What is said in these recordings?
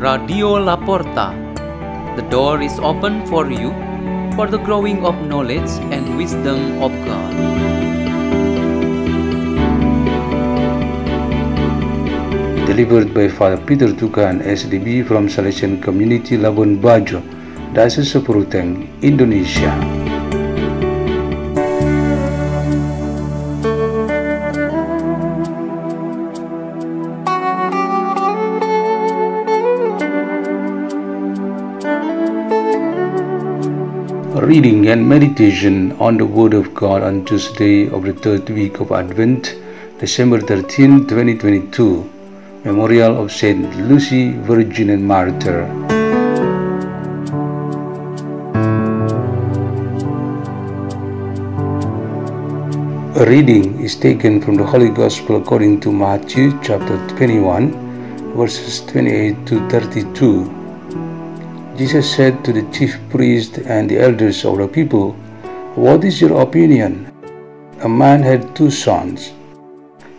Radio Laporta. The door is open for you for the growing of knowledge and wisdom of God. Delivered by Father Peter Tukan, SDB from Salesian Community Labuan Bajo, Diocese of Ruteng, Indonesia. Reading and meditation on the Word of God on Tuesday of the third week of Advent, December 13, 2022, Memorial of Saint Lucy, Virgin and Martyr. A reading is taken from the Holy Gospel according to Matthew chapter 21, verses 28 to 32. Jesus said to the chief priests and the elders of the people, What is your opinion? A man had two sons.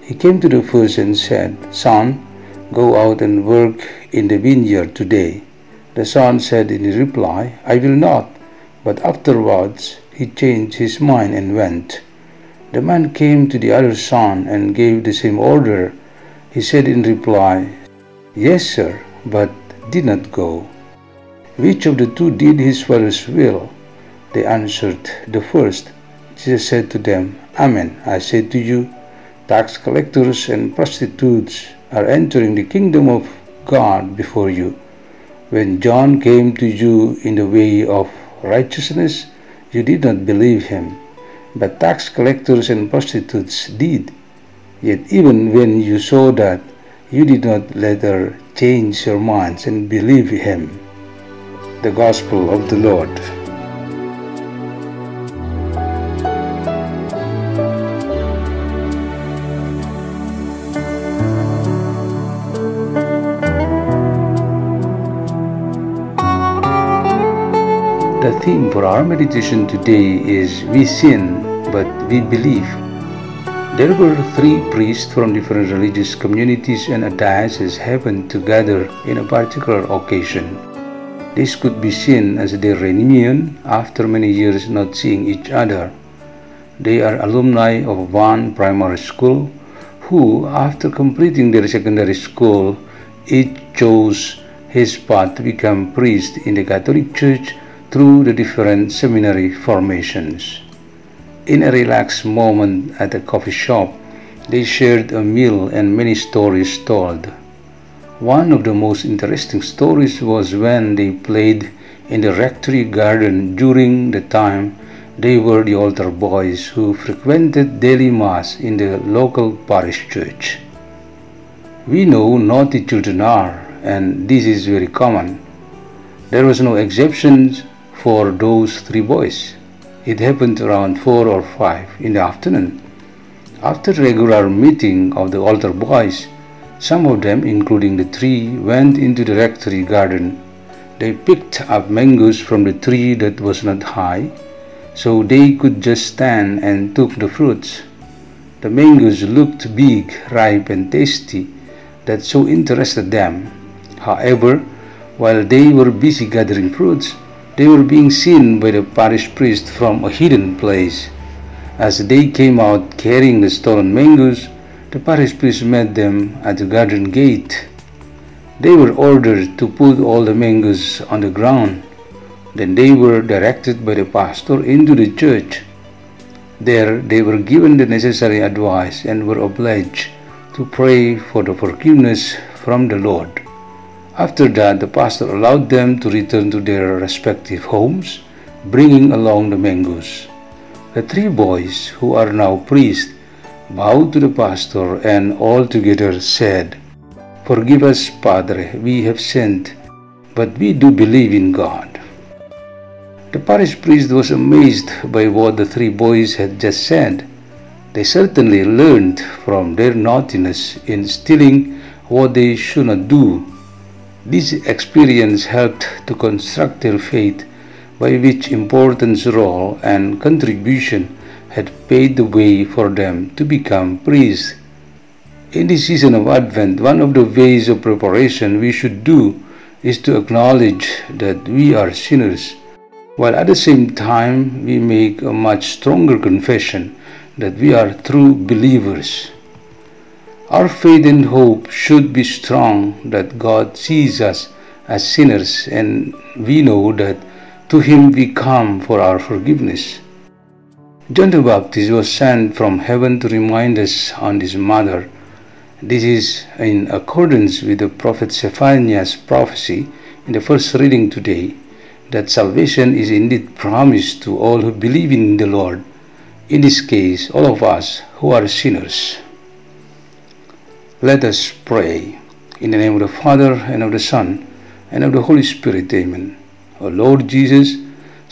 He came to the first and said, Son, go out and work in the vineyard today. The son said in reply, I will not. But afterwards he changed his mind and went. The man came to the other son and gave the same order. He said in reply, Yes, sir, but did not go. Which of the two did his father's will? They answered, The first. Jesus said to them, Amen, I say to you, tax collectors and prostitutes are entering the kingdom of God before you. When John came to you in the way of righteousness, you did not believe him, but tax collectors and prostitutes did. Yet even when you saw that, you did not later change your minds and believe him the Gospel of the Lord. The theme for our meditation today is We sin, but we believe. There were three priests from different religious communities and a diocese happened to gather in a particular occasion. This could be seen as their reunion after many years not seeing each other. They are alumni of one primary school who, after completing their secondary school, each chose his path to become priest in the Catholic Church through the different seminary formations. In a relaxed moment at a coffee shop, they shared a meal and many stories told. One of the most interesting stories was when they played in the rectory garden during the time they were the altar boys who frequented daily mass in the local parish church. We know naughty children are, and this is very common. There was no exception for those three boys. It happened around 4 or 5 in the afternoon. After regular meeting of the altar boys, some of them, including the three, went into the rectory garden. They picked up mangoes from the tree that was not high, so they could just stand and took the fruits. The mangoes looked big, ripe, and tasty, that so interested them. However, while they were busy gathering fruits, they were being seen by the parish priest from a hidden place. As they came out carrying the stolen mangoes, the parish priest met them at the garden gate. They were ordered to put all the mangoes on the ground. Then they were directed by the pastor into the church. There they were given the necessary advice and were obliged to pray for the forgiveness from the Lord. After that, the pastor allowed them to return to their respective homes, bringing along the mangoes. The three boys, who are now priests, bowed to the pastor and all together said, Forgive us, Padre, we have sinned, but we do believe in God. The parish priest was amazed by what the three boys had just said. They certainly learned from their naughtiness in stealing what they should not do. This experience helped to construct their faith, by which important role and contribution had paved the way for them to become priests. In this season of Advent, one of the ways of preparation we should do is to acknowledge that we are sinners, while at the same time we make a much stronger confession that we are true believers. Our faith and hope should be strong that God sees us as sinners and we know that to Him we come for our forgiveness. John the Baptist was sent from heaven to remind us on his mother. This is in accordance with the prophet Zephaniah's prophecy in the first reading today that salvation is indeed promised to all who believe in the Lord, in this case, all of us who are sinners. Let us pray. In the name of the Father, and of the Son, and of the Holy Spirit. Amen. O Lord Jesus,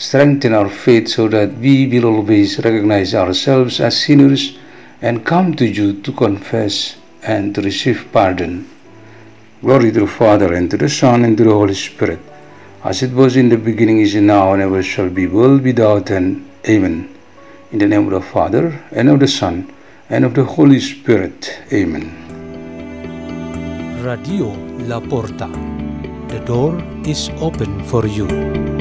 strengthen our faith so that we will always recognize ourselves as sinners and come to you to confess and to receive pardon. Glory to the Father, and to the Son, and to the Holy Spirit, as it was in the beginning, is now, and ever shall be, world without end. Amen. In the name of the Father, and of the Son, and of the Holy Spirit. Amen. Radio La Porta. The door is open for you.